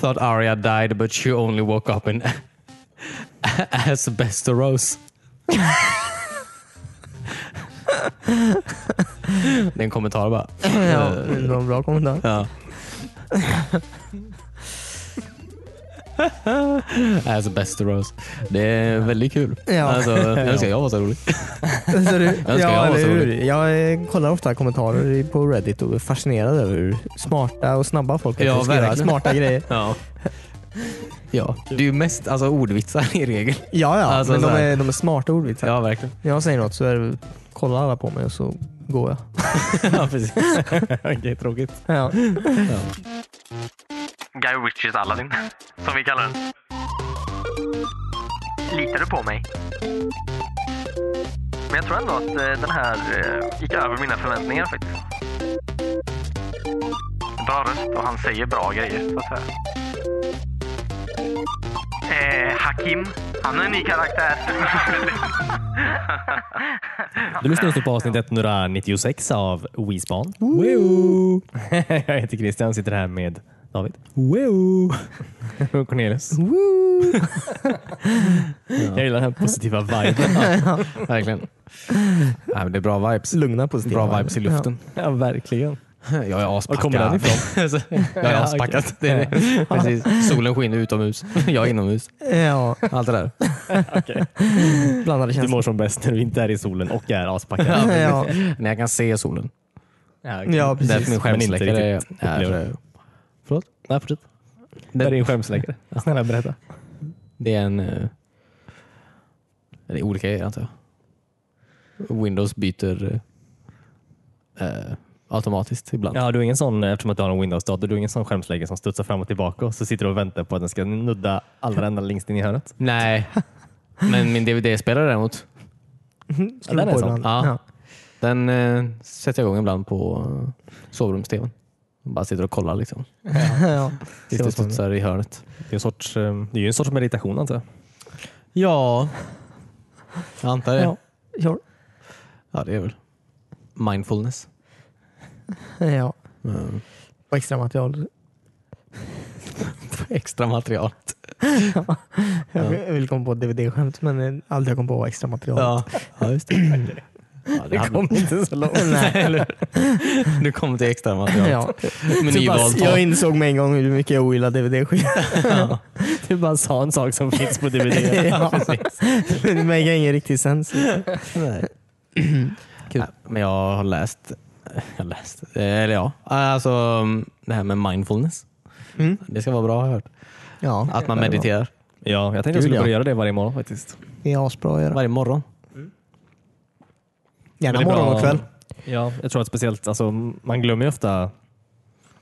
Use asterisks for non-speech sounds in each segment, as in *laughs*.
Thought Arya died but she only woke up in *laughs* asbestos. Det är en kommentar bara. ja, det var en bra kommentar. Ja. *laughs* *laughs* Asbestos. Det är väldigt kul. Ja. Alltså, jag *laughs* önskar jag var så rolig. *laughs* Så du, jag ja, vara eller så rolig. Jag eh, kollar ofta kommentarer på Reddit och är fascinerad över hur smarta och snabba folk är Ja, på att skriva verkligen. smarta grejer. Ja. Ja, det är ju mest alltså, ordvitsar i regel. Ja, ja. Alltså, men de är, de är smarta ordvitsar. Ja, verkligen. När jag säger något så är det, kollar alla på mig och så går jag. Ja, precis. Okej, tråkigt. Ja. Guy Ritchies Aladdin, som vi kallar den. Litar du på mig? Men jag tror ändå att eh, den här eh, gick över mina förväntningar faktiskt. Bra röst och han säger bra grejer så att säga. Eh, Hakim, han är en ny karaktär. Du lyssnar just nu på avsnitt 196 av WeSpan. Woo! *laughs* Jag heter Christian, sitter här med David. Woo! Och *laughs* Cornelius. Jag gillar den här positiva viben. *laughs* Verkligen. Ja, men det är bra vibes. Lugna positiva. Bra vibes i luften. Ja, verkligen. Jag är aspackad. Var kommer den ifrån? *laughs* jag är aspackad. Det är det. Precis. Solen skiner utomhus. Jag är inomhus. Ja, Allt det där. Okej. blandade Du känslor. mår som bäst när du inte är i solen och är aspackad. Ja, När jag kan se solen. Ja, ja Därför precis. min skärmsläckare Men är... riktigt är upplever. Förlåt? Nej, fortsätt. Det är din *laughs* skärmsläckare. Snälla berätta. Det är en... eh, Det är olika grejer antar jag. Windows byter eh, eh, automatiskt ibland. Ja, du är ingen sån, eftersom att du har en Windows-dator, du är ingen sån skärmsläggare som studsar fram och tillbaka och så sitter du och väntar på att den ska nudda allra ända längst in i hörnet. Nej, men min DVD-spelare däremot. Slår den är sån. Ja. Den eh, sätter jag igång ibland på eh, sovrums-tvn. Bara sitter och kollar liksom. *laughs* Ja. Tills det studsar i hörnet. Det är, en sorts, eh, det är ju en sorts meditation antar jag. Ja, jag antar det. Ja. Ja, Ja. det är väl mindfulness. *laughs* ja. Mm. Och extra material. *laughs* Extra material. Jag jag vill komma på ett DVD-skämt men allt jag kom på var extra material. Ja, ja just det. *clears throat* Ja, det hade- inte så långt. *laughs* Nej, eller? Du kom till extra material. Ja. Med bara, jag insåg med en gång hur mycket jag ogillar DVD-skivor. Du bara sa en sak som finns på DVD. *laughs* ja, det make ingen riktig sens. Nej. Ja, Men jag har läst, jag har läst, eller ja, alltså det här med mindfulness. Mm. Det ska vara bra har jag hört. Ja, Att man mediterar Ja, jag tänkte jag Kul, skulle ja. börja göra det varje morgon faktiskt. Det är asbra att göra. varje morgon. Gärna morgon och kväll. Ja, jag tror att speciellt, alltså, man glömmer ju ofta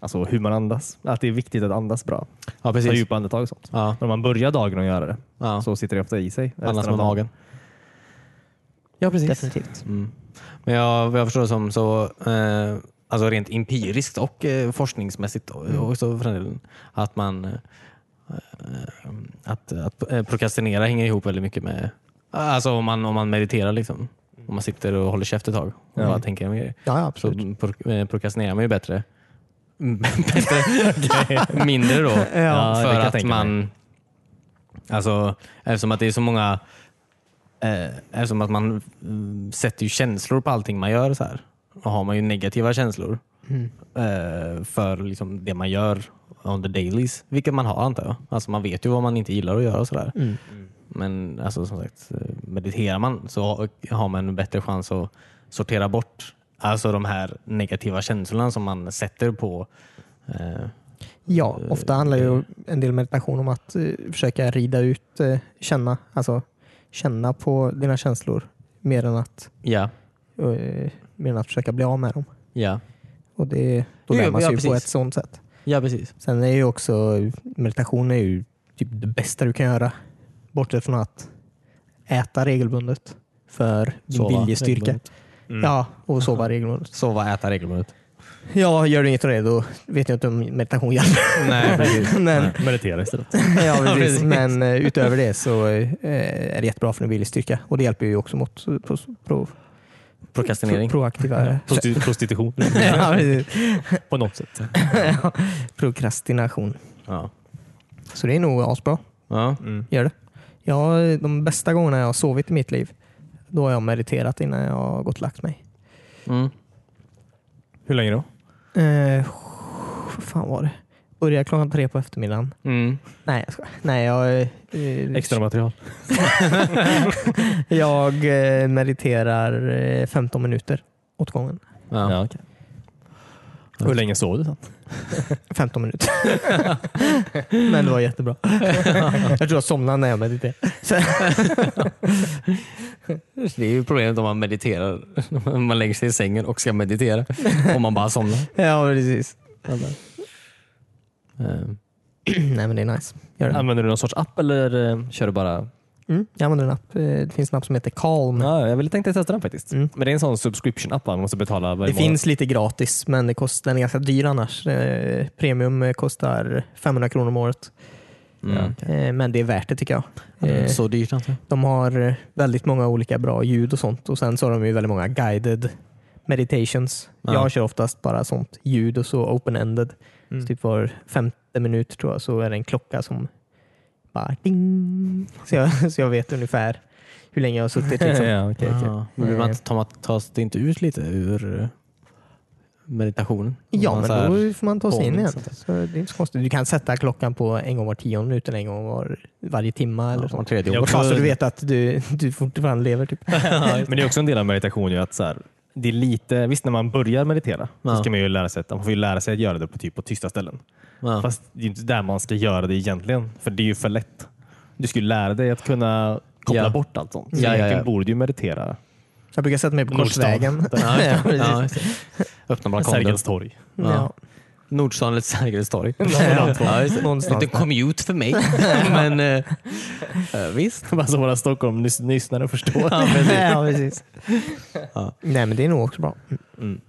alltså, hur man andas. Att det är viktigt att andas bra. Ja, Ta precis. djupa andetag och sånt. Ja, Men om man börjar dagen och göra det ja. så sitter det ofta i sig. Annars av med dagen. magen. Ja, precis. Definitivt. Mm. Men jag, vad jag förstår det som så, eh, alltså rent empiriskt och eh, forskningsmässigt Mm. också för den delen, att man eh, eh, att, att eh, prokrastinera hänger ihop väldigt mycket med, alltså om man, om man mediterar liksom. Om man sitter och håller käft ett tag och Ja. bara tänker om grejer. Ja, ja, Så absolut. pro, eh, prokrastinerar man ju bättre. *laughs* bättre *laughs* *laughs* mindre då. Ja, det för kan jag att tänka man, alltså eftersom att det är så många, eh, eftersom att man mm, sätter ju känslor på allting man gör så här. Och har man ju negativa känslor Mm. eh, för liksom det man gör on the dailies, vilket man har antar jag. Alltså man vet ju vad man inte gillar att göra och sådär. Mm. Men alltså, som sagt, eh, mediterar man så har man en bättre chans att sortera bort alltså de här negativa känslorna som man sätter på eh, Ja, ofta handlar ju en del meditation om att eh, försöka rida ut, eh, känna, alltså känna på dina känslor mer än att, Ja, eh, mer än att försöka bli av med dem. ja, Och det, då lär man sig ja, ju på ett sånt sätt. ja precis. Sen är ju också meditation är ju typ det bästa du kan göra. Bortsett från att äta regelbundet för din viljestyrka. Mm. Ja, och sova regelbundet. *laughs* Sova, äta regelbundet. Ja, gör du inget av det då vet jag inte om meditation hjälper. Nej. *laughs* Men, Nej, Meditera istället. *laughs* ja, precis. precis. Men eh, utöver det så eh, är det jättebra för din viljestyrka. Och det hjälper ju också mot eh, pro, pro, Prokrastinering. pro, proaktiva... Prosti- prostitution ja, på något sätt. Prokrastination. Ja. Så det är nog asbra. Ja. Gör det. Jag, de bästa gångerna jag har sovit i mitt liv, då har jag mediterat innan jag har gått och lagt mig. Mm. Hur länge då? Eh, vad fan var det? Började klockan tre på eftermiddagen. Mm. Nej, jag skojar. Nej, jag, eh, Extra material? *laughs* jag eh, mediterar eh, 15 minuter åt gången. Ja. Ja, okej. Hur länge sov du sen? *laughs* 15 minuter. *laughs* Men det var jättebra. jag tror jag somnade när jag mediterade. *laughs* Det är ju problemet om man mediterar. Man lägger sig i sängen och ska meditera. Om man bara somnar. ja, precis. Nej, men det är nice. Gör det. Använder du någon sorts app eller eh, kör du bara? Mm, jag använder en app. Eh, Det finns en app som heter Calm. Ja, jag ville tänkte testa den faktiskt. Mm. Men det är en sån subscription-app man måste betala varje Det månad. finns lite gratis, men det kost, den är ganska dyr annars. Eh, Premium kostar 500 kronor om året. mm. Eh, Men det är värt det tycker jag. Eh, Så dyrt alltså. De har väldigt många olika bra ljud och sånt och sen så har de ju väldigt många guided meditations. Ja. Jag kör oftast bara sånt ljud och så open-ended. Mm. Så typ var femte minut tror jag så är det en klocka som bara ding. Så jag, *laughs* så jag vet ungefär hur länge jag har suttit. Liksom. *laughs* ja, okej, okej. Ja. Men vill man tar man- tas det inte ut lite ur meditationen? Ja, men här- då får man ta sig in igen. Så det är inte så konstigt. Du kan sätta klockan på en gång var tionde minut eller en gång var, varje timma. eller Ja, så. var tredje Ja, år. Så du vet att du, du fortfarande lever. Typ. *laughs* Men det är också en del av meditation ju att så här, det är lite, visst när man börjar meditera Ja. så ska man ju lära sig att man får ju lära sig att göra det på, typ, på tysta ställen. Ja. Fast det är inte där man ska göra det egentligen, för det är ju för lätt. Du ska ju lära dig att kunna koppla Ja. bort allt sånt. Så Ja, ja, ja. egentligen borde du ju meditera. Jag brukar sätta mig på. Korsvägen. *laughs* Öppna balkongen. Sergels torg. Ja. Nordstan eller Sergels torg. Ja, Ja, där. commute för mig. *laughs* Men eh, eh, visst. *laughs* Bara så våra Stockholm nys- lyssnare förstår. Ja, precis. *laughs* Ja, precis. Ja. Nej, men det är nog också bra. Mm.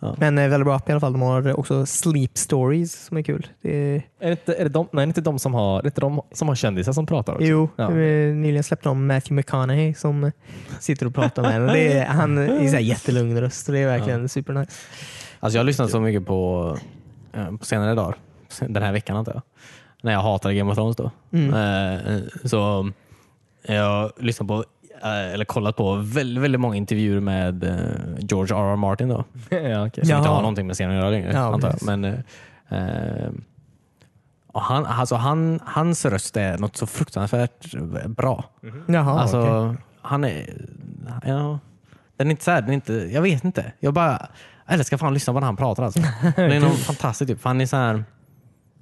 Ja. Men eh, väldigt bra app i alla fall. De har också Sleep Stories som är kul. Det är, Är det inte, är det de, nej, är det inte de som har, är det inte de som har kändisar som pratar också? jo, Ja. eh, nyligen släppte de Matthew McConaughey som sitter och pratar med en. Och det är, han är så här jättelugn röst och det är verkligen supernice. Alltså jag har lyssnat så mycket på, eh, på senare dagar. Den här veckan antar jag. När jag hatade Game of Thrones då. Mm. Eh, så jag har lyssnat på, eh, eller kollat på väldigt, väldigt många intervjuer med George R. R. Martin då. *laughs* ja, okej. Som inte Jaha. har någonting med serien att göra längre. Ja, antar jag. precis. Men, eh, han, alltså han, hans röst är något så fruktansvärt bra. Jaha, alltså, okej. han är, ja, den är inte så här, den är inte, jag vet inte. Jag bara jag älskar fan att lyssna på när han pratar. Alltså. *laughs* Det är någon fantastisk typ. Han är så här,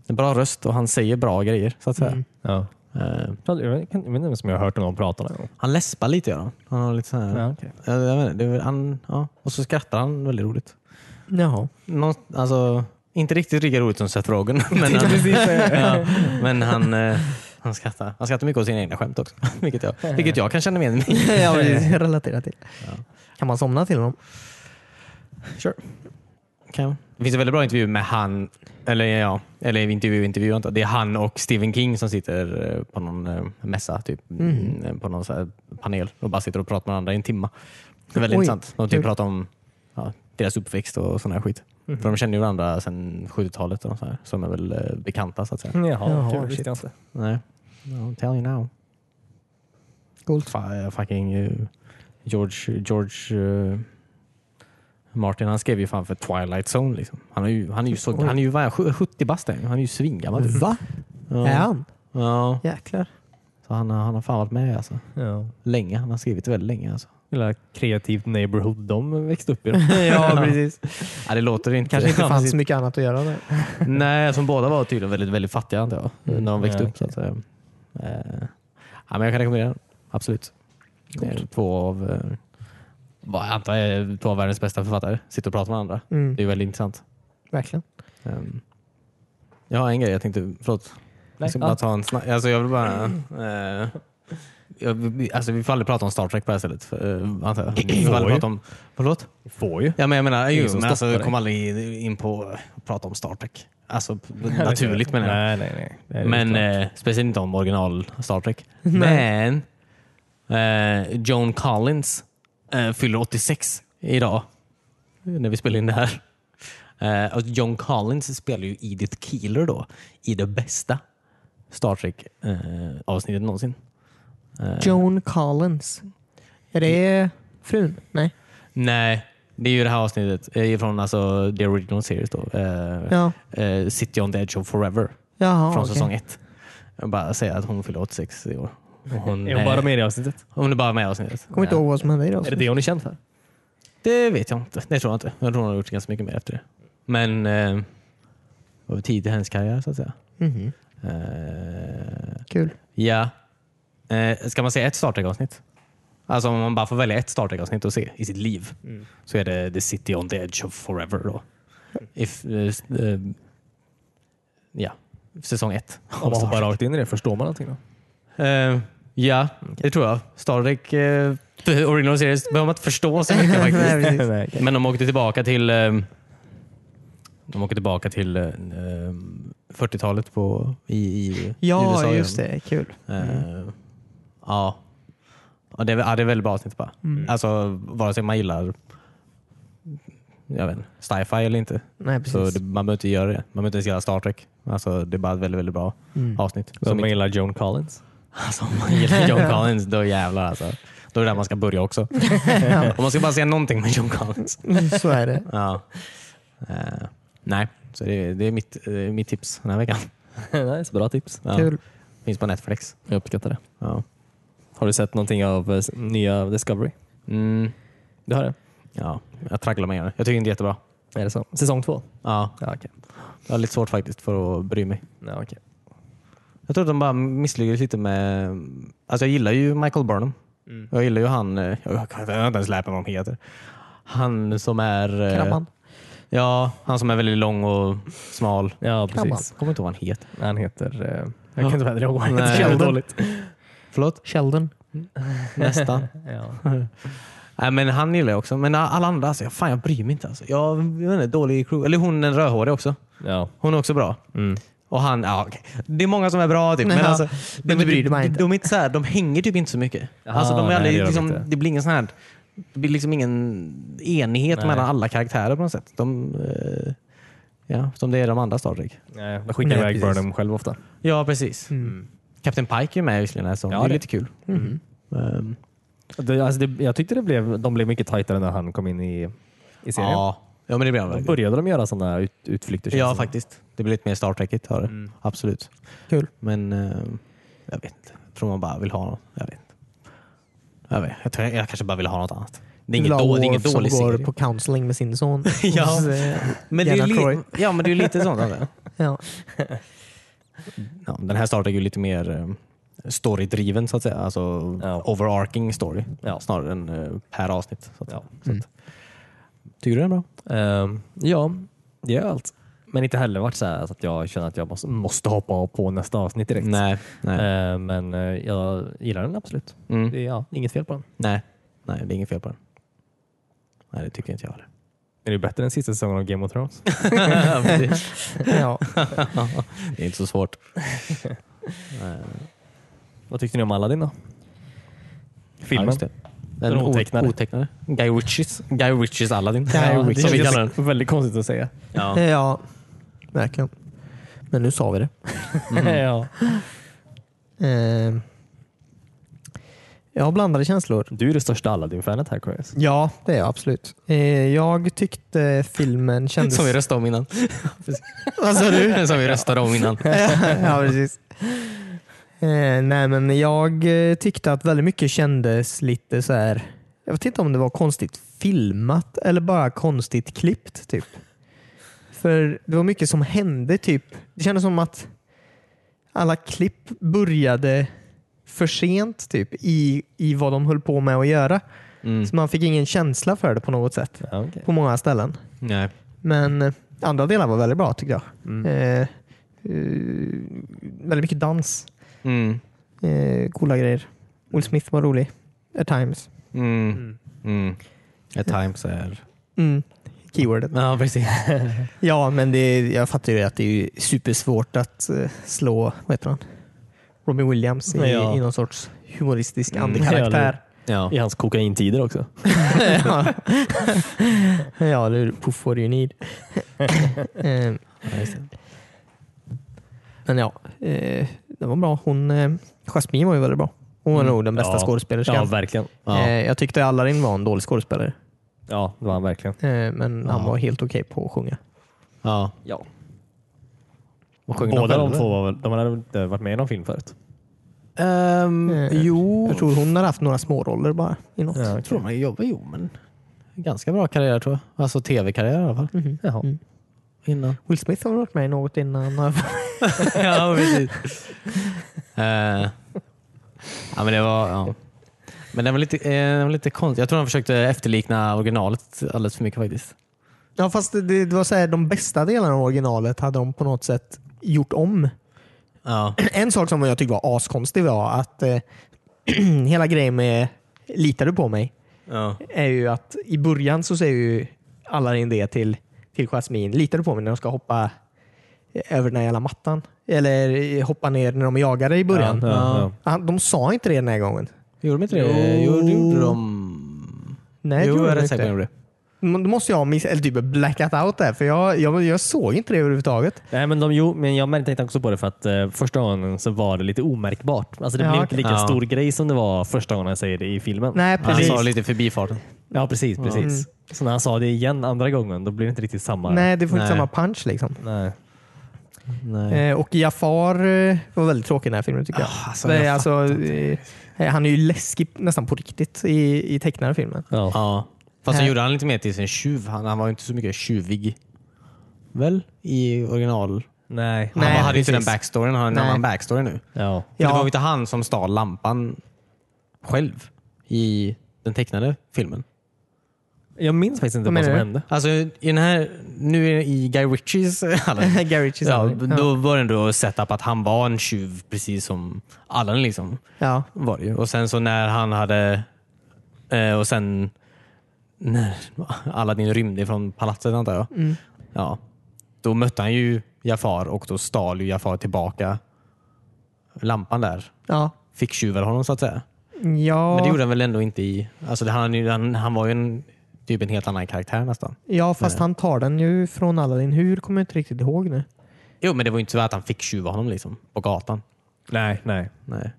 en bra röst och han säger bra grejer. Så att säga. Mm. Ja. Eh, Jag vet inte om jag har hört någon prata någon gång. han läspar lite gör han. Han har lite så här, Ja, okej. jag, jag vet inte, det är, väl- han, ja. Och så skrattar han väldigt roligt. Jaha. Nå, alltså, inte riktigt lika roligt som Seth Rogen. *laughs* Men han, *laughs* ja, men han, eh, han, skrattar. han skrattar mycket åt sina egna skämt också. Vilket jag, vilket jag kan känna igen mig i. ja. Relatera till. Kan man somna till honom? Sure. Kan. Det finns en väldigt bra intervju med han, eller ja, eller intervju, intervju jag. Det är han och Stephen King som sitter eh, på någon eh, mässa, typ, mm, på någon så här panel och bara sitter och pratar med varandra i en timma. Det är väldigt Oj, intressant. De typ pratar om ja, deras uppväxt och sån här skit. För de känner ju varandra sedan 70-talet och så här, de är väl eh, bekanta så att säga. Jaha, Jaha, shit. Visste jag inte. Nej. I'll tell you now. Coolt. Fa- fucking eh, George, George eh, Martin han skrev ju fan för Twilight Zone. Liksom. Han, är ju, han är ju, så, han är ju vad är han, 70 bast han. är ju svingammal. typ. Va? Ja. Är han? Ja, Jäklar. så han, har- han har fan varit med alltså. Ja. länge. Han har skrivit väldigt länge. Alltså. Lilla kreativt neighborhood de växte upp i. *laughs* ja, precis. Ja, det låter inte... Kanske inte fanns så mycket annat att göra där. *laughs* Nej, som båda var tydligen väldigt, väldigt fattiga antar jag. Mm. När de växte Ja, upp. Så att. Eh, ja, men jag kan rekommendera den. Absolut. Är två av, eh, vad jag antar är två av världens bästa författare. Sitter och pratar med varandra. Mm. Det är väldigt intressant. Verkligen. Um, jag har en grej jag tänkte, förlåt. Jag ska Nej, bara ta en snabb, alltså jag vill bara, eh, jag, vi- alltså vi får aldrig prata om Star Trek på det här stället. För, eh, antar jag. Vi får aldrig prata om, förlåt? Du får ju. Ja, men jag menar, ju, men alltså, jag kommer aldrig in på att prata om Star Trek. Alltså *laughs* naturligt menar jag. Nej, nej, nej. Men eh, speciellt inte om original Star Trek. Men eh, Joan Collins eh, fyller 86 idag. När vi spelar in det här. Eh, och John Collins spelar ju Edith Keeler då i det bästa Star Trek-avsnittet någonsin. Eh, Joan Collins. Är det frun? Nej. Nej, det är ju det här avsnittet eh, från alltså, the original series. Då. Eh, Ja. eh, City on the Edge of Forever Jaha, från okej. säsong ett. Jag bara säga att hon fyller 86 i år. Och Hon, Är hon bara med i det avsnittet? hon är bara med i avsnittet. Kommer inte ihåg vad som hände i det Är det avsnittet. det hon är känd för? Det vet jag inte. Det tror jag inte. Jag tror hon har gjort ganska mycket mer efter det. Men eh, det var tid till hennes karriär så att säga. Mhm. Eh, Kul. ja. Eh, ska man se ett Star Trek-avsnitt? Alltså om man bara får välja ett Star Trek-avsnitt att se i sitt liv så är det The City on the Edge of Forever. Då. If, eh, s- eh, ja, säsong ett. Om man hoppar rakt in i det, förstår man någonting då? Eh, ja, det tror jag. Star Trek eh, Original Series behöver man inte förstå så mycket *laughs* faktiskt. Nej. Men de åkte tillbaka till eh, de åkte tillbaka till eh, 40-talet på, i, i Ja, USA. just det. Kul. Eh, ja. Ja, det, är, ja, det är väldigt bra avsnitt bara. Mm. Alltså, vare sig man gillar jag vet, sci-fi eller inte. Nej, Så det, man behöver inte göra det. Man behöver inte ens gilla Star Trek. Alltså, det är bara ett väldigt, väldigt bra Mm. avsnitt. Så Som man gillar Joan Collins? Alltså, om man gillar John *laughs* Collins, då jävlar alltså. Då är det där man ska börja också. *laughs* Om man ska bara säga någonting med John Collins. Så är det. Ja. Eh, nej, så det, det är mitt, eh, mitt tips den här veckan. *laughs* nice, bra tips. Ja. Kul. Finns på Netflix. Jag uppskattar det. Ja. Har du sett någonting av eh, nya Discovery? Mm, Du har det? ja, jag tragglar med det. Jag tycker inte det är jättebra. Är det så? Säsong två? Ja, Ja, okej. jag har lite svårt faktiskt för att bry mig. Ja, okej. Jag tror att de bara misslyckades lite med... Alltså jag gillar ju Michael Burnham. Mm. Jag gillar ju han... eh, Jag kan inte ens lärt mig vad han heter. Han som är... eh, Krabban. Ja, han som är väldigt lång och smal. Ja, Krabban. precis. Jag kommer inte ihåg vad han heter. Han heter... Eh, jag kan inte heller ihåg vad han heter. Sheldon. dåligt. Förlåt? Sheldon. Nästan. *laughs* Ja. *laughs* Nej, men han gillar jag också. Men alla andra, alltså, fan, jag bryr mig inte. Alltså. Jag, jag vet inte, dålig crew. Eller hon den rödhåriga också. ja. Hon är också bra. Mm. Och han, ja, okej. Det är många som är bra, typ, men Ja, alltså, men de, bryr bara de, inte. de, är inte så här, de hänger typ inte så mycket. Jaha, alltså, de är nej, aldrig, det de liksom, det blir ingen sån här, det blir liksom ingen enighet Nej. mellan alla karaktärer på något sätt. De, eh, ja, som det är de andra Star Trek. Nej, de skickar Nej, iväg. Burnham själv ofta. Ja, precis. Mm. Captain Pike är med visserligen. Alltså. Ja, det är det. lite kul. Mhm. Um, Det, alltså det, jag tyckte det blev, de blev mycket tajtare när han kom in i, i serien. ja. Ja, men det blir han Då verkligen. började de göra sådana ut, utflykter. känns Ja, det som. faktiskt. Det blir lite mer Star Trekigt. Har det. Mm. Absolut. Kul. Men eh, jag vet inte. Jag tror man bara vill ha något. Jag vet inte. Jag, vet. Jag, tror, jag kanske bara vill ha något annat. Det är inget, då, det är ingen Wolf dålig som går serie. på counseling med sin son. *laughs* Ja. Hos, eh, Men det, är ju Troy. li- ja, men det är ju lite sånt. Alltså. *laughs* ja. *laughs* Ja, den här Star Trek är ju lite mer eh, storydriven så att säga. Alltså Ja. overarching story. Ja. Snarare än eh, per avsnitt. Så att, Ja. så Mm. att, tycker du den är bra? Ehm, ja, det gör allt. Men inte heller varit så, här, så att jag känner att jag måste, måste hoppa på nästa avsnitt direkt. Nej. Nej. Ehm, men eh, jag gillar den absolut. Mm. Det är ja, inget fel på den. Nej. Nej, det är inget fel på den. Nej, det tycker inte jag heller. Är det bättre än sista säsongen av Game of Thrones? *laughs* Ja. Ja. *laughs* det är inte så svårt. *laughs* Vad tyckte ni om Aladdin då? Ja, Filmen? det. Den Den otecknade. otecknade. Guy Ritchies, Guy Ritchies Aladdin. Guy Ritchies, som vi kallar den. Väldigt konstigt att säga. Ja. ja, verkligen. Men nu sa vi det. *laughs* ja. Eh, jag har blandade känslor. Du är det största Aladdin-fanet här Chris. Ja, det är jag absolut. Eh, jag tyckte filmen *laughs* kändes... Som vi röstade om innan. *laughs* Vad sa du? Som vi röstade om innan. ja, precis. Eh, nej, men jag eh, tyckte att väldigt mycket kändes lite så här. Jag vet inte om det var konstigt filmat eller bara konstigt klippt. typ. För det var mycket som hände. typ. Det kändes som att alla klipp började för sent typ, i, i vad de höll på med att göra. Mm. Så man fick ingen känsla för det på något sätt Ja, okej. på många ställen. Nej. Men eh, andra delar var väldigt bra tyckte jag. Mm. Eh, eh, väldigt mycket dans. Mm. Eh, coola grejer. Will Smith var rolig. At times. Mm. Mm. At times är... Mm. Keywordet. Ja, precis. *laughs* Ja, men det, jag fattar ju att det är supersvårt att eh, slå vad heter han? Robin Williams i, Ja. i någon sorts humoristisk Mm. andekaraktär. Ja. I hans kokaintider också. *laughs* ja, *laughs* ja det är puff what you need. Eh, Men ja, det var bra. Hon, eh, Jasmine var ju väldigt bra. Hon var nog den bästa Mm. Ja. skådespelerskan. Ja, verkligen. Ja. Eh, Jag tyckte Aladdin var en dålig skådespelare, Ja, det var han verkligen. eh, men han Ja. var helt okej på att sjunga. Ja. Ja. Båda de två var väl, de hade inte varit med i någon film förut? Ehm, Eh, jo, Jag tror hon har haft några småroller bara i något. Ja, jag tror man jobbar, jo men ganska bra karriär tror jag. Alltså tv-karriär i alla fall. Mhm. Jaha. Mm. Innan. Will Smith har varit med i något innan. *laughs* ja, precis. Eh, ja, men det var... Ja. Men den var lite, eh, den var lite konstig. Jag tror de försökte efterlikna originalet alldeles för mycket faktiskt. Ja, fast det, det var så här, de bästa delarna av originalet hade de på något sätt gjort om. Ja. *clears throat* En sak som jag tyckte var askonstig var att eh, *clears throat* hela grejen med Litar du på mig? Ja. är ju att i början så säger ju Aladdin det till, till Jasmine. Litar du på mig när de ska hoppa över den här jävla mattan? Eller hoppa ner när de jagade i början. Ja, ja, ja. Han- De sa inte det den här gången. Gjorde de inte det? Jo. Jo, det gjorde de. Nej, jo, tror jag är de rätt säker på gjorde det. Då måste jag ha miss- eller typ blackat out där, för jag, jag, jag såg inte det överhuvudtaget. Nej, men, de, jo, men jag märkte också på det för att eh, första gången så var det lite omärkbart. Alltså, det Ja, blev inte lika Ja. stor grej som det var första gången jag säger det i filmen. Nej, Han precis. sa det lite förbifarten. Ja, precis. precis. Mm. Så när han sa det igen andra gången, då blir det inte riktigt samma. Nej, det får inte samma punch liksom. Nej. Nej. Eh, och Jafar eh, var väldigt tråkig i den här filmen tycker jag. Ah, alltså, är jag alltså, fattar eh, han är ju läskig nästan på riktigt i, i tecknade filmen. Ja. Ja. Fast så gjorde han lite mer till sin tjuv. Han, han var inte så mycket tjuvig. Väl? I original. Nej. Han Nej, hade inte den backstoryn. Han har en Nej. annan backstory nu. Ja. Ja. Det var inte han som stal lampan själv i den tecknade filmen. Jag minns faktiskt inte Vad vad, som du? hände. Alltså i den här, nu i Guy Ritchies *laughs* alla, *laughs* Gary Ritchie ja, det. Då var det ändå setup att han var en tjuv precis som alla liksom. ja. Var det ju. Och sen så när han hade eh, och sen när Aladdin rymde från palatset antar jag. Mm. Ja, då mötte han ju Jafar och då stal ju Jafar tillbaka lampan där. Ja. Fick tjuvar honom så att säga. Ja, Men det gjorde han väl ändå inte i... Alltså det, han, han, han var ju en, typ en helt annan karaktär nästan. ja, fast han tar den ju från Aladdin. Hur kommer jag inte riktigt ihåg nu. Jo, men det var ju inte så att han fick tjuva honom liksom, på gatan. Nej, nej. Nej.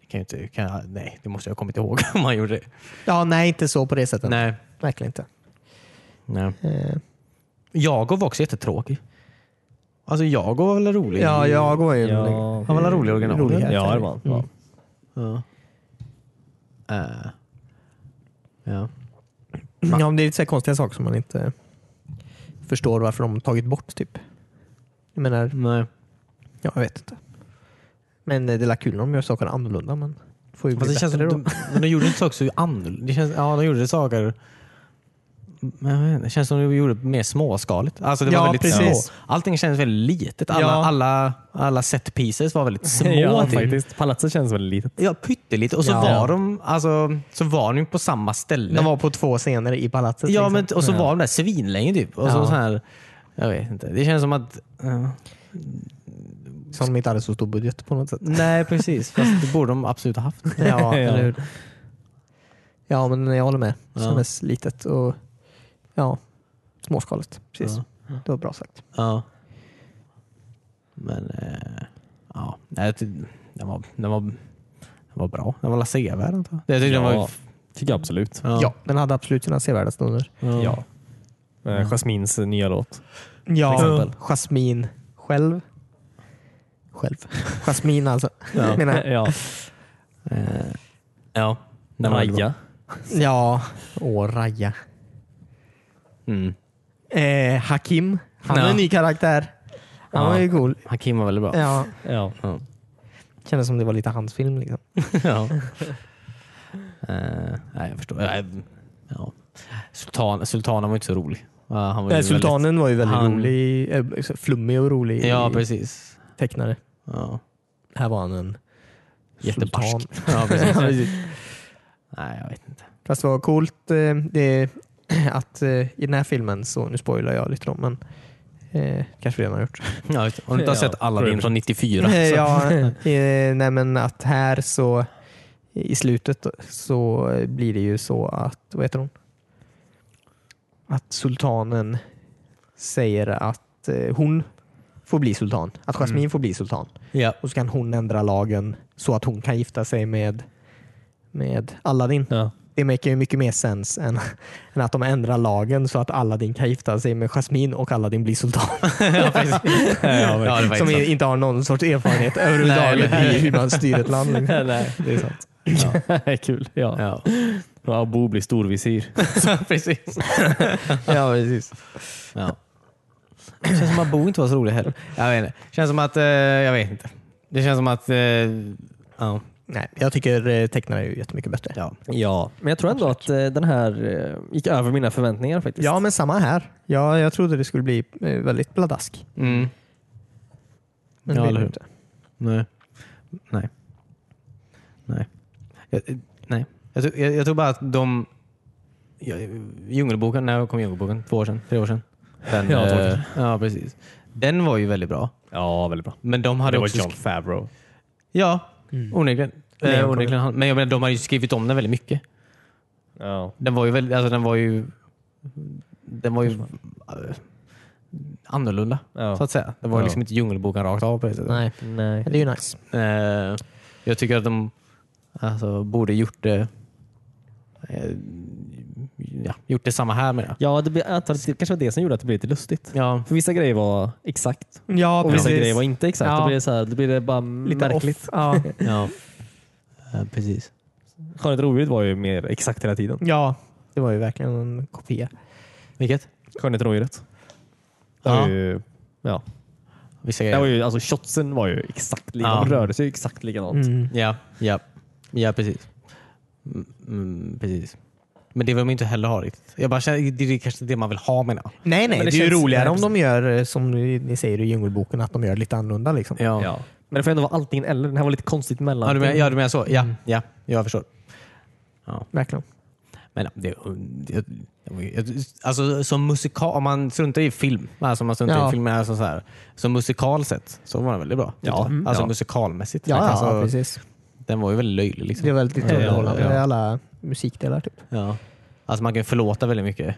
Det kan ju inte, kan jag, nej, det måste jag ha kommit ihåg *laughs* om han gjorde det. Ja, nej, inte så på det sättet. Nej. Verkligen inte. nej. Eh, Jago var också jättetråkig. Alltså Jago var väl rolig? ja, jag var ju Ja. Han var väl rolig i original? rolig Ja, det var han. Mm. Ja. Eh. ja. Ja, men det är lite så konstiga saker som man inte förstår varför de tagit bort. typ. Jag menar, Nej. ja, jag vet inte. Men det är kul när de gör saker annorlunda. Men det får ju bli Fast det känns som då. de, men de gjorde inte saker så annorlunda. Det känns, ja, de gjorde saker men jag vet inte, det känns som de gjorde det mer småskaligt. Alltså det Ja, var väldigt precis. små. Allting kändes väldigt litet. Alla, Ja. alla, alla set pieces var väldigt små. *laughs* ja, typ. faktiskt. Palatset känns väldigt litet. Ja, pyttelite. Och så Ja. var de alltså, så var de på samma ställe. De var på två scener i palatset. ja, liksom. men, och så var de där svinlänge typ. Och så, Ja. så här, jag vet inte. Det känns som att... ja. Som de inte hade så stor budget på något sätt. nej, precis. *laughs* Fast det borde de absolut ha haft. Ja, *laughs* eller hur? Ja, men jag håller med. Det Ja. kändes litet och ja, småskaligt. Precis. Ja. Det var bra sagt. Ja. Men eh, ja, den var, den var, den var bra. Den var sevärd antar jag. Jag tyckte den Ja, var, tycker jag absolut. Ja. den hade absolut sina sevärda stunder. ja. Ja. Eh, Jasmins nya låt. Ja, exempel. Jasmine själv. Själv. *laughs* Jasmine alltså. Ja. *laughs* Menar jag. ja. Eh, ja. Den. Raja. Ja, och Raja. Mm. Eh, Hakim. Han Ja. är en ny karaktär. Han Ja. var ju cool. Hakim var väldigt bra. Ja, Ja. Ja. kändes som det var lite hans film. Liksom. *laughs* ja. Eh, nej, jag förstår. Ja, ja. Sultan, Sultanen var inte så rolig. Han var ju Eh, Sultanen var ju väldigt han- rolig. Eh, flummig och rolig Väldigt, ja, precis. tecknare. Ja. Här var han en Jättebarsk. sultan. Ja, precis. *laughs* nej, jag vet inte. Fast det var coolt eh, det, *clears throat* att eh, i den här filmen, så nu spoilar jag lite då, men eh, kanske vi redan har gjort. *laughs* Ja. Om du inte har sett Aladdin från 94. Eh, Så. ja, *laughs* eh, nej, men att här så i slutet så blir det ju så att, vad heter hon? Att sultanen säger att eh, hon får bli sultan. Att Jasmine får bli sultan. Ja. Och så kan hon ändra lagen så att hon kan gifta sig med, med Aladdin. Ja. Det make ju mycket mer sens än, *laughs* än att de ändrar lagen så att Aladdin kan gifta sig med Jasmine och Aladdin blir sultan. *laughs* ja, *laughs* ja, var Som inte har någon sorts erfarenhet överhuvudtaget i hur man styr ett land. liksom. Nej, det är sant. Ja. Kul. Ja. Ja. Och Abu blir storvisir. precis. Ja, precis. Ja. Det känns som att Bo inte var så rolig heller. Jag vet inte. Det känns som att, eh, jag vet inte. Det känns som att, eh, ja. Nej, jag tycker eh, tecknare är ju jättemycket bättre. ja. Ja, men jag tror ändå att eh, den här eh, gick över mina förväntningar faktiskt. Ja, men samma här. Ja, jag trodde det skulle bli väldigt bladask. Mm. Men Ja, det blev inte. Nej. Nej. Nej. Jag, nej. Jag, tror- jag, jag tror bara att de... Ja, djungelboken, när kom Djungelboken? Två år sedan? Tre år sedan? Den, *laughs* Ja, två år sedan. ja, precis. Den var ju väldigt bra. ja väldigt bra. Men de hade Det var också... John Favreau. Ja, onekligen. Eh, Lejonkungen. onekligen. han- Men jag menar, de hade ju skrivit om den väldigt mycket. Ja. Den var ju väldigt, alltså den var ju, den var ju eh, annorlunda Ja. så att säga. Det var Ja. liksom inte Djungelboken rakt av på det sättet. Nej, Nej. det är ju nice. Eh, jag tycker att de alltså, borde gjort det eh, ja, gjort det samma här med det. Ja, det, blir, antar det kanske var det som gjorde att det blev lite lustigt. Ja, För vissa grejer var exakt Ja, och vissa precis. grejer var inte exakt. Ja. Då blir det, så här, då blir det bara Lite märkligt. off. Ja. *laughs* ja. Precis. Skönhet och odjuret var ju mer exakt hela tiden. ja, det var ju verkligen en kopia. Vilket? Skönhet och odjuret. Ja. var ju, ja. Vissa Det var grejer. ju, alltså, shotsen var ju exakt likadana. Ja. De rörde sig ju exakt likadant. Mm. Ja, ja. ja precis. Mm, Mm, precis. Men det vill man inte heller ha riktigt. Jag bara känner, det är kanske det man vill ha menar jag. Nej, nej. Men Det, det är ju roligare om de gör eh, som ni säger i Djungelboken, att de gör lite annorlunda. Liksom. Ja. Ja. Men det får ändå vara antingen eller. Den här var lite konstigt mellan. Ja, du menar, ja, du menar så? Ja, Mm. ja, jag förstår. Ja. Verkligen. Men ja, det, det, alltså, som musikal, om man struntar i film, alltså om man struntar Ja. i film alltså så här, som musikal sett så var den väldigt bra. Ja, mm. Alltså Ja. musikalmässigt. Ja, ja alltså, precis. Den var ju väldigt löjlig. Liksom. Det är väldigt lite underhållande ja, ja. i alla musikdelar. Typ. Ja. Alltså man kan förlåta väldigt mycket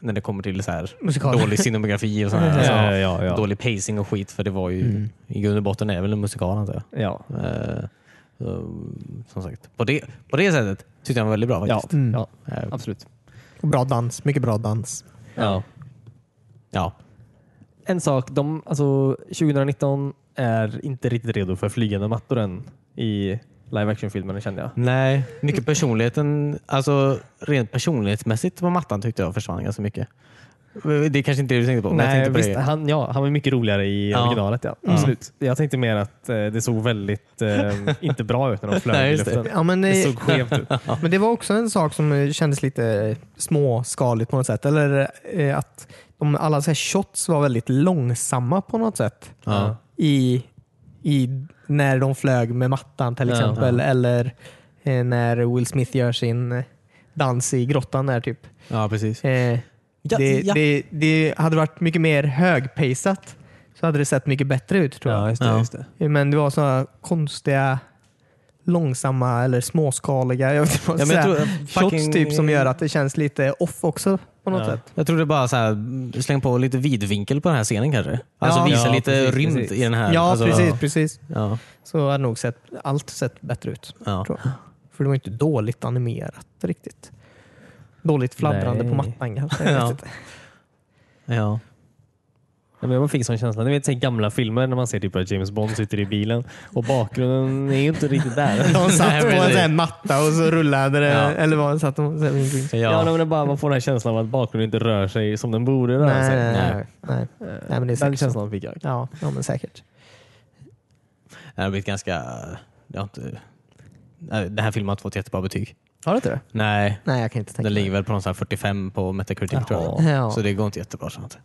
när det kommer till så här Musikal. dålig scenografi och sånt här. *laughs* Ja, Alltså, ja, ja. Dålig pacing och skit. För det var ju, Mm. i grund och botten är väl en musikal antar jag. Ja. Så, som sagt, på det, på det sättet tyckte jag den var väldigt bra Ja. faktiskt. Mm. ja, Eh, absolut. Och bra dans. Mycket bra dans. Ja. ja. En sak, de, alltså, 2019 är inte riktigt redo för flygande mattor än i live action-filmerna kände jag. Nej, mycket personligheten, alltså rent personlighetsmässigt på mattan tyckte jag försvann ganska mycket. Det är kanske inte det du tänkte på, jag Nej, tänkte på visst, det. han, ja, han var mycket roligare i Ja. originalet. Ja. Absolut. Jag tänkte mer att eh, det såg väldigt eh, inte bra ut när de flög *laughs* Nej, i just det. luften. Ja, men, Det eh, såg skevt ut. *laughs* men det var också en sak som eh, kändes lite småskaligt på något sätt. Eller eh, att de, alla så här shots var väldigt långsamma på något sätt. Ja. I, i när de flög med mattan till Ja. exempel. Eller eh, när Will Smith gör sin eh, dans i grottan där typ. ja, precis. Eh, Ja, det, ja. Det, det hade varit mycket mer högpacat så hade det sett mycket bättre ut tror jag. Ja, just det. Ja. Just det. Men det var sådana konstiga, långsamma eller småskaliga jag vet inte vad Ja, jag tror, shots fucking- typ som gör att det känns lite off också på något Ja. sätt. Jag tror det är bara så här, släng på lite vidvinkel på den här scenen kanske. Alltså Ja. visa Ja, lite precis, rymd precis. i den här. Ja, alltså, precis, precis. Ja, Så hade nog sett, allt sett bättre ut. ja. Tror jag. För det var inte dåligt animerat riktigt. Dåligt fladdrande Nej. på mattan kanske. *laughs* Ja. Ja. Men jag fick sån känsla. Ni vet så gamla filmer när man ser typ att James Bond sitter i bilen och bakgrunden är ju inte riktigt där. *laughs* De satt på en sån matta och så rullade det. Ja. Eller vad satt de? Ja, Ja. men det bara, man får den här känslan av att bakgrunden inte rör sig som den borde röra Nej, sig. nej, nej. Nej. nej. men det är Den säkert så. känslan fick jag. Ja, ja, men säkert. Det har blivit ganska... Det har inte, den här filmen har inte fått jättebra betyg. Har du inte det? Nej, Nej, jag kan inte tänka den ligger väl på någon sån här 45 på Metacritic tror jag. Jaha. Ja. Så det går inte jättebra. Sant.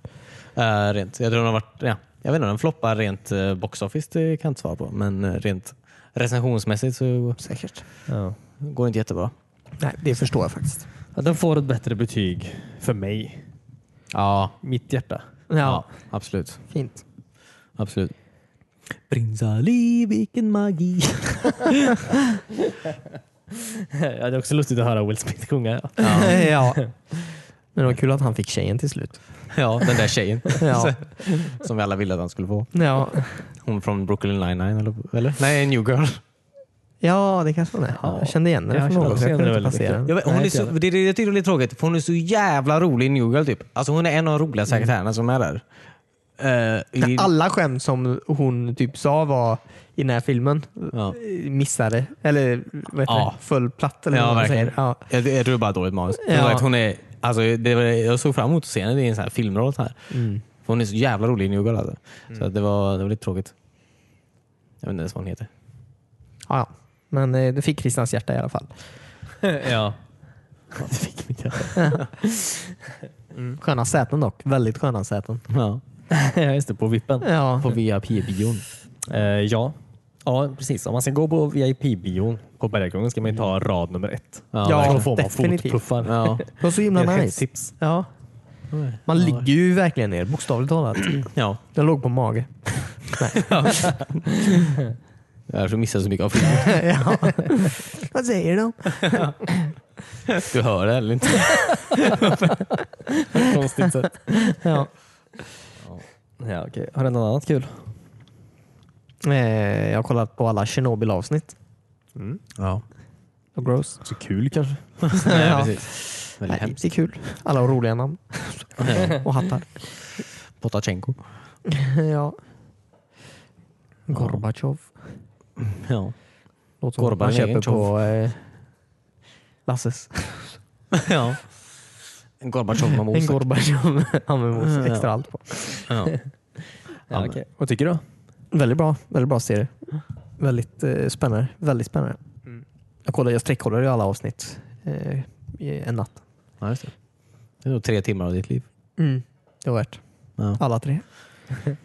Uh, rent, jag tror den har varit... Ja, jag vet inte, den floppar rent uh, box office, det kan jag inte svara på. Men uh, rent recensionsmässigt så Säkert. Ja. går det inte jättebra. Nej, det förstår jag faktiskt. Ja, den får ett bättre betyg för mig. Ja, Mitt hjärta. Ja, ja absolut. fint. absolut. Prins Ali, vilken magi. *laughs* ja, det är också lustigt att höra Will Smith sjunga. Ja. *laughs* ja. *laughs* Men det var kul att han fick tjejen till slut. *laughs* Ja, den där tjejen. *laughs* Ja. *laughs* Som vi alla ville att han skulle få. Ja, Hon från Brooklyn 99 eller? eller? Nej, New Girl. ja det kanske hon är. Ja. Jag kände igen henne från något. Jag kunde inte den. Hon är så, det, det, jag tycker det är lite tråkigt för hon är så jävla rolig i New Girl. Typ. Alltså, hon är en av de roligaste karaktärerna som är där. Eh, i, Alla skämt som hon typ sa var i den här filmen ja. missade. Eller vad heter Ja. det? Föll platt eller Ja, vad man säger. Ja. jag, jag tror det är bara dåligt manus. Ja. Hon är, alltså, det, var- jag såg fram emot att se henne i en sån här filmroll. Så här. Mm. För hon är så jävla rolig i New Girl. Alltså. Så att det, var, det var lite tråkigt. Jag vet inte ens vad hon heter. Ja, ja. Men eh, det fick Christians hjärta i alla fall. *laughs* ja. Det fick mitt hjärta. *laughs* mm. Sköna säten dock. Väldigt sköna säten. Ja. *laughs* ja, just det. På vippen. Ja. På VIP-bion. Eh, ja. ja, precis. Om man ska gå på VIP-bion på Bergakungen ska man ju ta rad nummer ett. Ja. Då får man definitivt. fotpuffar. Ja. Det var så himla Det är ett nice. tips. Ja. Man ligger ju verkligen ner, bokstavligt talat. *clears throat* ja. Den låg på mage. Jag tror missade så mycket av filmen. *laughs* ja. Vad säger de? Du hör det eller inte? *laughs* Konstigt sätt. Ja. Ja, okej. Har du något annat kul? Eh, Jag har kollat på alla Chernobyl-avsnitt. Ja. Och gross. Så kul kanske? *laughs* Nej, Ja. precis. Väldigt Nej, hemskt. det är kul. Alla har roliga namn. Ja. *laughs* Och hattar. Potachenko. *laughs* ja. Gorbatjov. Ja. Låter som man Gorbatjov. köper på eh, Lasses. ja. En Gorbatjov med En mos. Gorbatjov han med mos. Ja. Extra allt på. Ja. Ja, okej. Vad tycker du? Väldigt bra. Väldigt bra serie. Väldigt eh, spännande. Väldigt spännande. Jag, kollade, jag sträckkollade ju alla avsnitt eh, i en natt. ja, just det. Det är nog tre timmar av ditt liv. Det var värt. Ja. Alla tre. *laughs*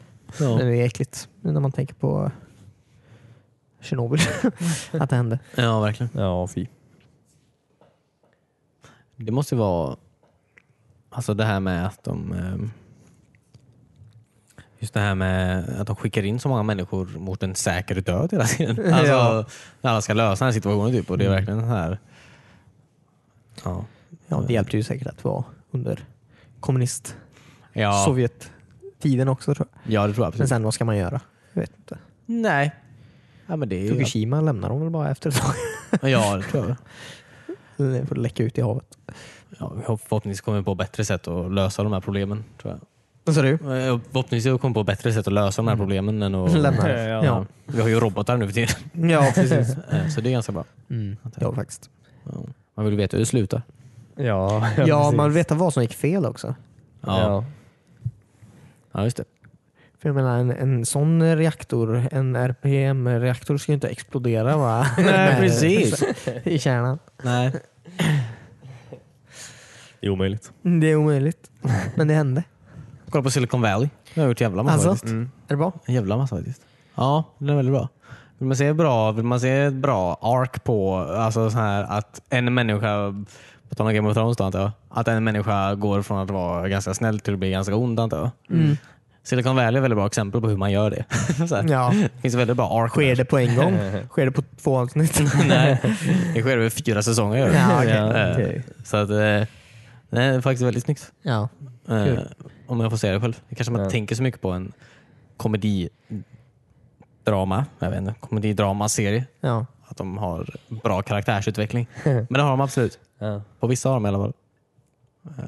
Ja. Det är äckligt när man tänker på Tjernobyl. *laughs* att det hände. ja, verkligen. Ja, fy. Det måste ju vara alltså det här med att de ehm, Just det här med att de skickar in så många människor mot en säker död hela tiden. Alltså, Ja. När alla ska lösa den här situationen typ. Och det är verkligen så här. Ja. Ja, det hjälpte ju säkert att vara under kommunist Ja, Sovjet-tiden också tror jag. ja, det tror jag Men absolut. sen vad ska man göra? Jag vet inte. Nej. Ja, men det är ju... Fukushima lämnar de väl bara efter ett tag. Ja, det tror jag. *laughs* Det får läcka ut i havet. Ja, förhoppningsvis kommer vi på bättre sätt att lösa de här problemen. Tror jag. Vad sa du? Förhoppningsvis kommer vi på bättre sätt att lösa de här problemen än att... Lämna det. Ja. Ja. Vi har ju robotar nu för tiden. ja, precis. *laughs* Eh, Så det är ganska bra. Mm. Ja, faktiskt. Ja. Man vill veta hur det slutar. Ja, *laughs* Ja, precis. man vill veta vad som gick fel också. Ja, Ja. ja just det. För jag menar, en, en sån reaktor, en RPM-reaktor ska ju inte explodera va? *laughs* Nej, precis. i kärnan. Nej. Det är omöjligt. Det är omöjligt. Men det hände. Kolla på Silicon Valley. Det har jag gjort jävla massa Alltså? faktiskt. Mm. Är det bra? En jävla massa faktiskt. Ja, det är väldigt bra. Vill man se bra, vill man se ett bra ark på alltså så här att en människa, på tal om Game of Thrones då antar jag, att en människa går från att vara ganska snäll till att bli ganska ond antar jag. Mm. Silicon Valley är ett väldigt bra exempel på hur man gör det. *laughs* så här. Ja. Det finns väldigt bra ark. Sker det på en gång? *laughs* Sker det på två avsnitt? *laughs* Nej, det sker över fyra säsonger. Ja, okej. Eh, Okej. Så att, eh, det är faktiskt väldigt snyggt. Ja. Eh, Kul. Om jag får säga det själv. Det kanske man Ja. tänker så mycket på en komedidrama, jag vet inte, komedidramaserie. ja. Att de har bra karaktärsutveckling. *laughs* Men det har de absolut. Ja. På vissa har de i alla fall. Eh,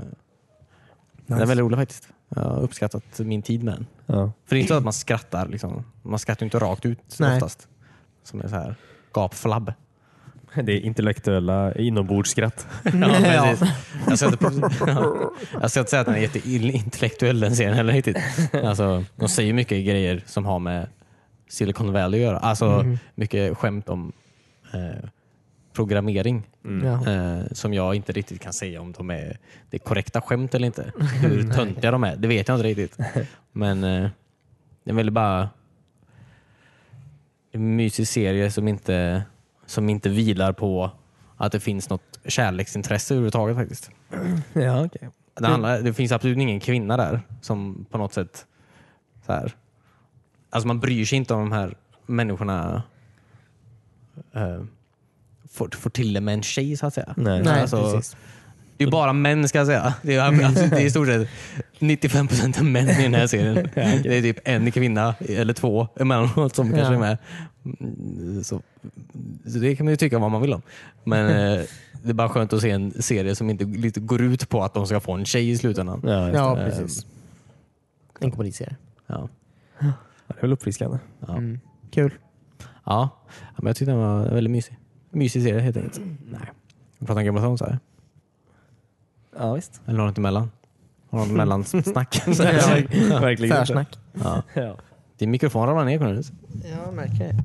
Den är väldigt rolig faktiskt. Jag har uppskattat min tid med den. Ja. För det är inte så att man skrattar. Liksom. Man skrattar inte rakt ut Nej. oftast. Som är så här gapflabb. *laughs* Det är intellektuella inombordsskratt. *laughs* *laughs* Ja, precis. Jag ska, inte, jag ska inte säga att den är jätteintellektuell den serien heller riktigt. Alltså, de säger mycket grejer som har med Silicon Valley att göra. Alltså mycket skämt om eh, programmering. Ja. Eh, som jag inte riktigt kan säga om de är det är korrekta skämt eller inte. Hur töntiga de är, det vet jag inte riktigt. Men eh, det är väl bara en mysig serie som inte, som inte vilar på att det finns något kärleksintresse överhuvudtaget faktiskt. *clears throat* Ja, okay. Det, handlar, det finns absolut ingen kvinna där som på något sätt så här, alltså man bryr sig inte om de här människorna eh, får, får till det med en tjej så att säga. Nej. Nej, Alltså, precis. Det är bara män ska jag säga. Det är, alltså, det är i stort sett 95% av män i den här serien. *laughs* Det är typ en kvinna eller två emellanåt som kanske är med. Mm, Så, så det kan man ju tycka vad man vill om. Men *laughs* eh, det är bara skönt att se en serie som inte lite går ut på att de ska få en tjej i slutändan. Ja, Ja, precis. En komediserie. Ja. det är väl uppfriskande. Ja. Mm. Kul. Ja. ja, men jag tyckte den var väldigt mysig. Mysig serie helt enkelt. Nej. Vi pratar om Game of Thrones här. Ja, visst. Eller har du inte mellan? Har något mellansnack? *laughs* *laughs* Ja, Verkligen. Försnack. ja. Ja. Din mikrofon ramlar ner Cornelius. Jag märker det.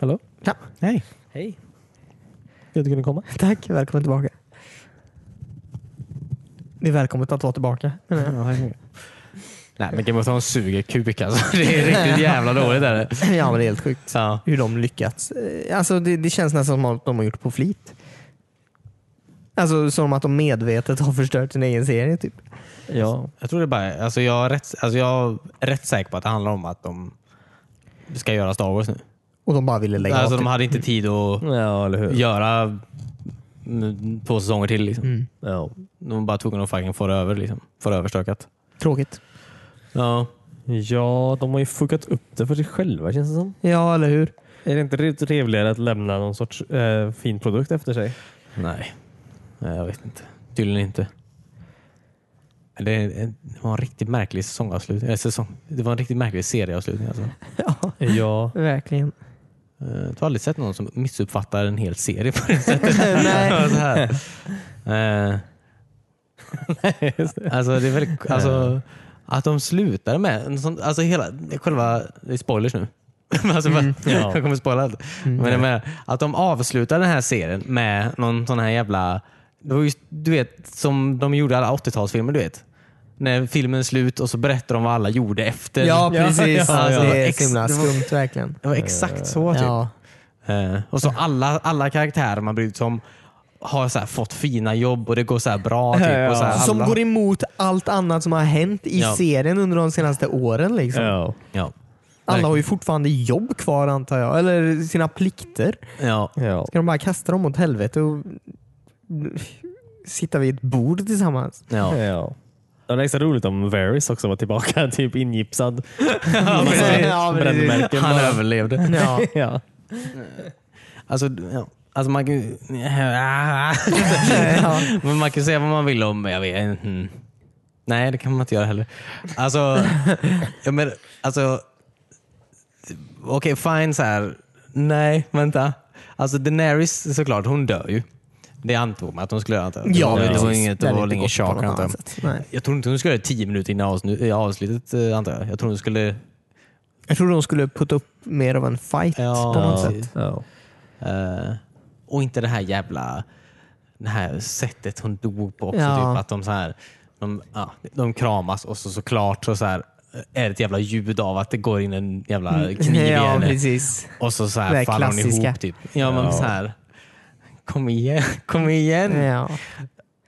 Hallå? Ja. Hej. Hej. Kul att du kunde komma. Tack, välkommen tillbaka. Det är välkommet att vara tillbaka. Nej men Game of Thrones suger kuk alltså. Det är riktigt *laughs* jävla dåligt. Är det. Ja, men det är helt sjukt Ja. hur de lyckats. Eh, Alltså, det, det känns nästan som att de har gjort på flit. Alltså som att de medvetet har förstört sin egen serie. Typ. Ja. Jag tror det bara, alltså jag, är rätt, alltså jag är rätt säker på att det handlar om att de ska göra Star Wars nu. Och de bara ville lägga Alltså av. de hade inte tid att ja, eller hur? göra två säsonger till. Liksom. Mm. Ja. De var bara tvungna att fucking få det över, liksom. få det överstökat. Tråkigt. Ja. ja, de har ju fuckat upp det för sig själva känns det som. Ja, eller hur? Är det inte trevligare att lämna någon sorts eh, fin produkt efter sig? Nej. Nej, jag vet inte. Tydligen inte. Det, det var en riktigt märklig säsongavslutning. Eller säsong. Det var en riktigt märklig serieavslutning. Alltså. Ja, Ja. *laughs* verkligen. Eh, Jag har aldrig sett någon som missuppfattar en hel serie på det *laughs* sättet. Nej. *laughs* så här. Eh, alltså, det är väldigt, alltså, att de slutade med en sån, alltså hela, själva, det är spoilers nu. alltså, Mm. Ja. Jag kommer spoila allt. Men är med, att de avslutade den här serien med någon sån här jävla, det var just, du vet som de gjorde alla 80-talsfilmer. Du vet. När filmen är slut och så berättar de vad alla gjorde efter. Ja, precis. ja, Alltså, ja. det är Ex- så himla skumt verkligen. Det var exakt så. Typ. Ja. Eh, och så alla, alla karaktärer man brytt sig om har så här fått fina jobb och det går så här bra. Typ, och så här, Som alla, går emot allt annat som har hänt i Ja. serien under de senaste åren. Liksom. Ja. ja. Alla har ju fortfarande jobb kvar antar jag, eller sina plikter. Ja. Ja. Ska de bara kasta dem åt helvete och sitta vid ett bord tillsammans? Ja. Ja. Det var extra roligt om Varys också var tillbaka, *laughs* typ ingipsad. Ja, *laughs* precis. Brännmärken Han bara. överlevde. Ja. *laughs* Ja. Alltså, ja. alltså man kan ja. Men man kan säga vad man vill om, jag vet mm. Nej, det kan man inte göra heller. Alltså, jag men, alltså okej fine så här. Nej, vänta. Alltså Daenerys såklart, hon dör ju. Det antog man att hon skulle göra. jag. Ja, det, det var inget, Det var inte ingen antar jag. tror inte hon skulle göra det tio minuter innan avslutet eh, antar jag. Jag tror hon skulle... Jag trodde de skulle putta upp mer av en fight Ja, på något sätt. Ja. eh, och inte det här jävla det här sättet hon dog på också. Ja. Typ, att de, så här, de, ja, de kramas och så såklart så, så här, är det ett jävla ljud av att det går in en jävla kniv i *laughs* Ja, henne. precis. Och så, så här faller hon ihop. Typ. Ja, men Ja. så här. Kom igen, *laughs* kom igen. Ja.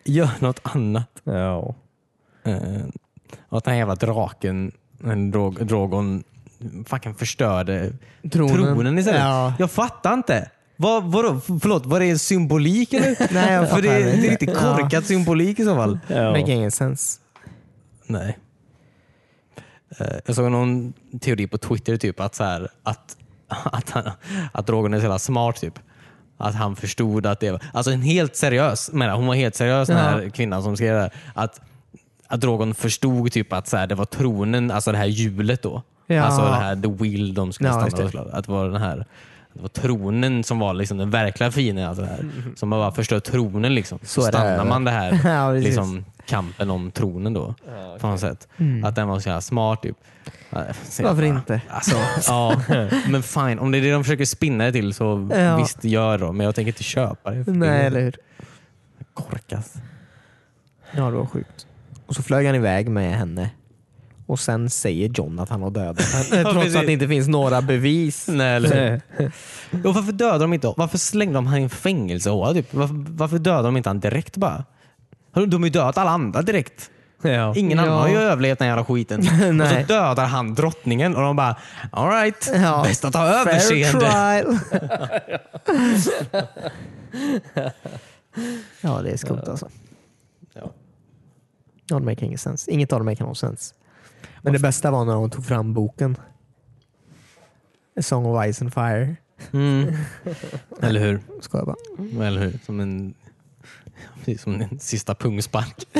Gör något annat. Ja. Och att den här jävla draken, drog, Drogon, fucking förstörde Tronen. tronen, istället. Ja. Jag fattar inte. Vad, vadå, förlåt, var det en symbolik eller? *laughs* Nej, jag För det, det är riktigt korkad symbolik i så fall. Ja. Make ingen sens. Nej. Eh, Jag såg någon teori på Twitter typ att, så här, att, *laughs* att, han, att Drogon är så jävla smart. Typ. Att han förstod att det var... Alltså en helt seriös, menar, hon var helt seriös den här kvinnan som skrev det. här. Att, att Drogon förstod typ att så här, det var tronen, alltså det här hjulet då. Ja. Alltså det här the will de skulle Ja, stanna det. Att det var den här det var tronen som var liksom den verkliga fienden. Alltså det här. Som bara förstör tronen. Liksom. Så, Så är det. stannar man det här *laughs* Ja, liksom, kampen om tronen då. På något sätt. Att den var så jävla smart. Typ. Ja, Varför inte? Alltså, ja, *laughs* men fine. Om det är det de försöker spinna det till så Ja. visst, gör då. Men jag tänker inte köpa det. Nej, eller hur? Korkat. Ja, det var sjukt. Och så flög han iväg med henne. Och sen säger John att han har dödat henne. Trots precis. att det inte finns några bevis. Nej, eller hur? Jo, varför dödade de inte Varför slängde de han i en fängelsehåla? Typ? Varför, varför dödade de inte han direkt bara? De har ju dödat alla andra direkt. Ja. Ingen Ja. annan har ju överlevt den jävla skiten. *laughs* och så dödar han drottningen och de bara, alright, Ja. bäst att Fair överseende. *laughs* ja, det är skumt alltså. Ja. Ja, det make ingen sense. Inget av det make någon sense. Men det bästa var när de tog fram boken. A Song of Ice and Fire. Mm. *laughs* Eller hur? Ska jag bara. Eller hur? Som en, precis som en sista pungspark. *laughs*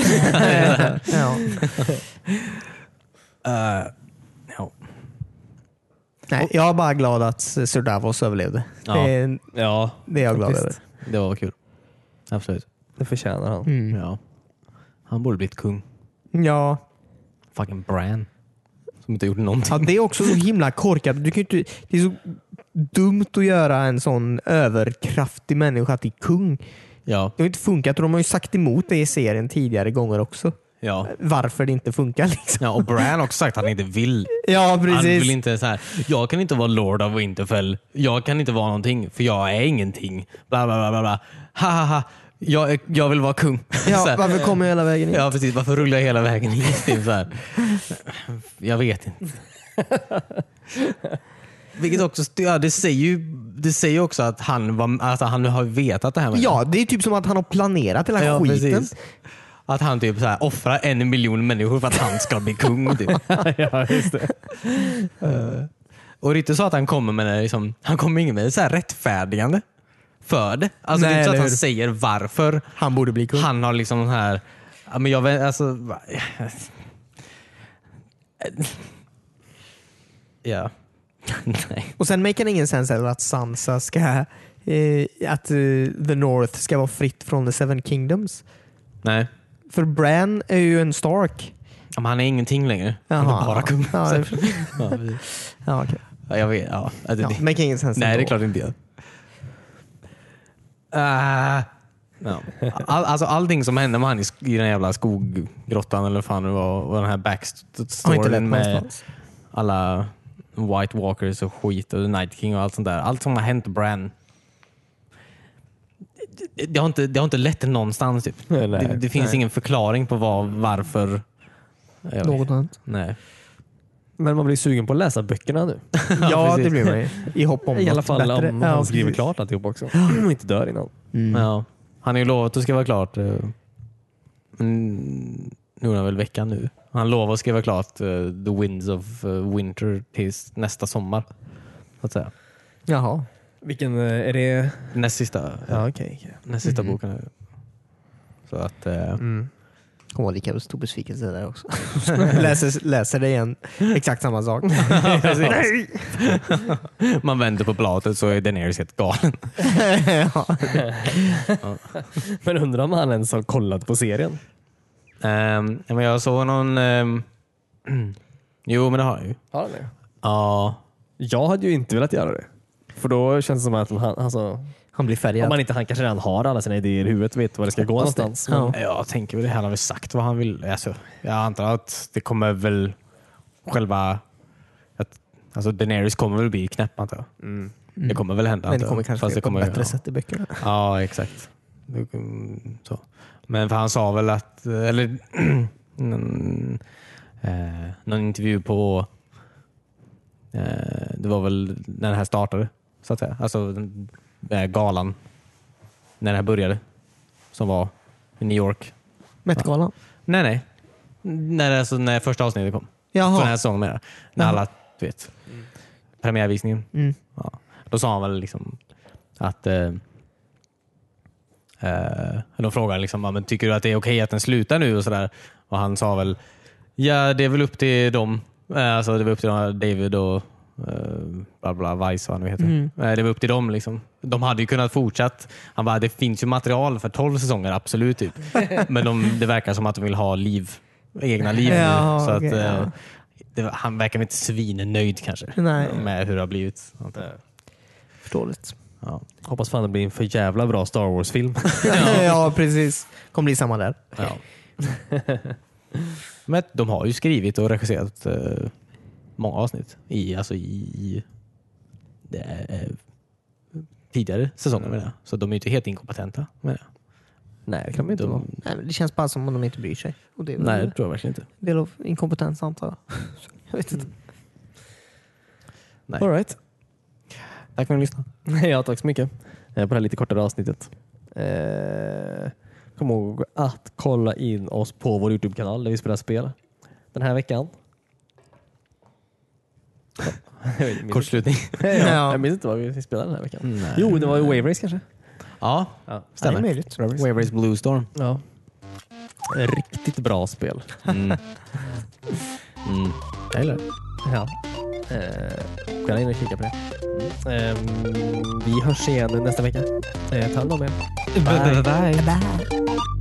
ja. Uh, ja. Nej, jag är bara glad att Sir Davos överlevde. Ja. Det, är, ja, det är jag glad över. Det var kul. Absolut. Det förtjänar han. Mm. Ja. Han borde blivit kung. Ja. Fucking Bran. Som inte gjort någonting. ja, det är också så himla korkat. Du kan ju inte, det är så dumt att göra en sån överkraftig människa till kung. Ja. Det har inte funkat och de har ju sagt emot det i serien tidigare gånger också. Ja. Varför det inte funkar. Liksom. ja. Och Bran har också sagt att han inte vill. *laughs* Ja, Han precis. vill inte så här. jag kan inte vara Lord of Winterfell. Jag kan inte vara någonting för jag är ingenting. Bla bla bla bla. bla. Ha ha ha. Jag, jag vill vara kung. *laughs* Ja, varför kommer jag hela vägen in? Ja precis, varför rullar jag hela vägen hit? Typ så här. Jag vet inte. *laughs* Vilket också, ja, det säger ju det säger också att han, var, alltså han har vetat det här med Ja, det är typ som att han har planerat hela Ja, skiten. precis. Att han typ så här, offrar en miljon människor för att han ska bli kung. Typ. *laughs* ja, just det. Och Rytte sa att han kommer med det, liksom, han kommer inte med så här rättfärdigande för det. Alltså det är Nej, inte så att han hur? säger varför Han borde bli kung. han har liksom så här, men jag vet, alltså, *laughs* ja. *laughs* Nej. Och sen make ingen sens heller att Sansa ska, eh, att eh, the North ska vara fritt från the Seven Kingdoms. Nej. För Bran är ju en Stark. Ja, Men han är ingenting längre. Han är bara kung. Ja, *laughs* ja. *laughs* Ja, okay. ja, jag vet. Ja. Ja, det, make ingen sens nej, det är ändå. klart inte jag. Uh, ja. All, alltså, allting som hände med han i, i den jävla skoggrottan eller vad fan det var och den här backstoryn med alla White Walkers och skit och Night King och allt sånt där. Allt som har hänt Bran. Det, det, har, inte, det har inte lett till någonstans. Typ. Nej, det, det finns nej. ingen förklaring på vad, varför. Något annat. Nej. Men man blir sugen på att läsa böckerna nu. *laughs* Ja, precis. det blir man ju. *laughs* I hopp om I alla fall bättre. om Ja, han skriver precis. klart alltihop också. Och inte dör innan. Mm. Ja. Han har ju lovat att skriva klart. eh, Men nu är det väl veckan nu. Han lovar att skriva klart eh, The Winds of eh, Winter tills nästa sommar. Så att säga. Jaha. Vilken eh, är det? Näst sista, Ja, okej. okej. näst sista Mhm. boken. Så att, eh, Mm. kommer vara lika stor besvikelse där också. *laughs* läser, läser det igen. Exakt samma sak. *laughs* precis. man vänder på bladet så är Daenerys helt galen. *laughs* ja. Men undrar om han ens har kollat på serien? Um, men jag såg någon... ehm, *clears throat* jo, men det har jag ju. Har han det? Ja. Jag hade ju inte velat göra det. För då känns det som att han, alltså, Han blir om färgad. man inte, han kanske redan har alla sina idéer i huvudet vet var det ska gå det. någonstans. Ja. Jag tänker väl det. Han har väl sagt vad han vill. Alltså, jag antar att det kommer väl själva... Att, alltså Daenerys kommer väl bli knäpp antar jag. mm. Det kommer väl hända. Men det kommer kanske Fast ske på ett bättre ja. sätt i böckerna. Ja, exakt. Det- mm, Så. Men för han sa väl att, eller *clears throat* någon, eh, någon intervju på, eh, det var väl när det här startade, så att säga. Alltså den där galan, när det här började, som var i New York. Met-galan. Nej, nej. När, alltså, när första avsnittet kom. För den Jaha. här säsongen menar. När Jaha. alla, du vet, premiärvisningen. Mm. Ja. Då sa han väl liksom att eh, eh, de frågade liksom, men tycker du att det är okej att den slutar nu? Och, sådär. och han sa väl, ja det är väl upp till dem. Eh, alltså, det var upp till David och eh, bla Vice vad han nu heter. Mm. Eh, det var upp till dem. Liksom. De hade ju kunnat fortsatt. Han bara, det finns ju material för 12 säsonger, absolut. Typ. *laughs* Men de, det verkar som att de vill ha liv, egna liv. nu. Ja, så okej, att, eh, ja. det, var- han verkar inte svinnöjd kanske Nej. med hur det har blivit. jag. Förståeligt. Ja. Hoppas fan det blir en för jävla bra Star Wars-film. *laughs* *laughs* ja, precis. Kommer bli samma där. Ja. *laughs* Men de har ju skrivit och regisserat eh, många avsnitt i, alltså i eh, tidigare säsonger. Menar jag. Så de är ju inte helt inkompetenta. Menar jag. Nej, det kan man inte vara. Nej, det känns bara som om de inte bryr sig. Och det Nej, det tror jag verkligen inte. del av inkompetens antar jag. jag vet inte. Nej. All right. Tack för att ni lyssnade. *laughs* ja, tack så mycket eh, på det här lite kortare avsnittet. Eh, kom ihåg att kolla in oss på vår Youtube-kanal där vi spelar spel den här veckan. *laughs* Kortslutning. *laughs* ja, jag minns inte vad vi spelade den här veckan. Nej. Jo, det var ju Wave Race kanske? Ja, Ja, Det är stämmer. möjligt. Wave Race Blue Storm. ja. Riktigt bra spel. Mm. Mm. Jag gillar det. Ja. Eh, in och kika på det. Eh, vi hörs igen nästa vecka. Eh, ta hand om er. Bye. Bye. Bye.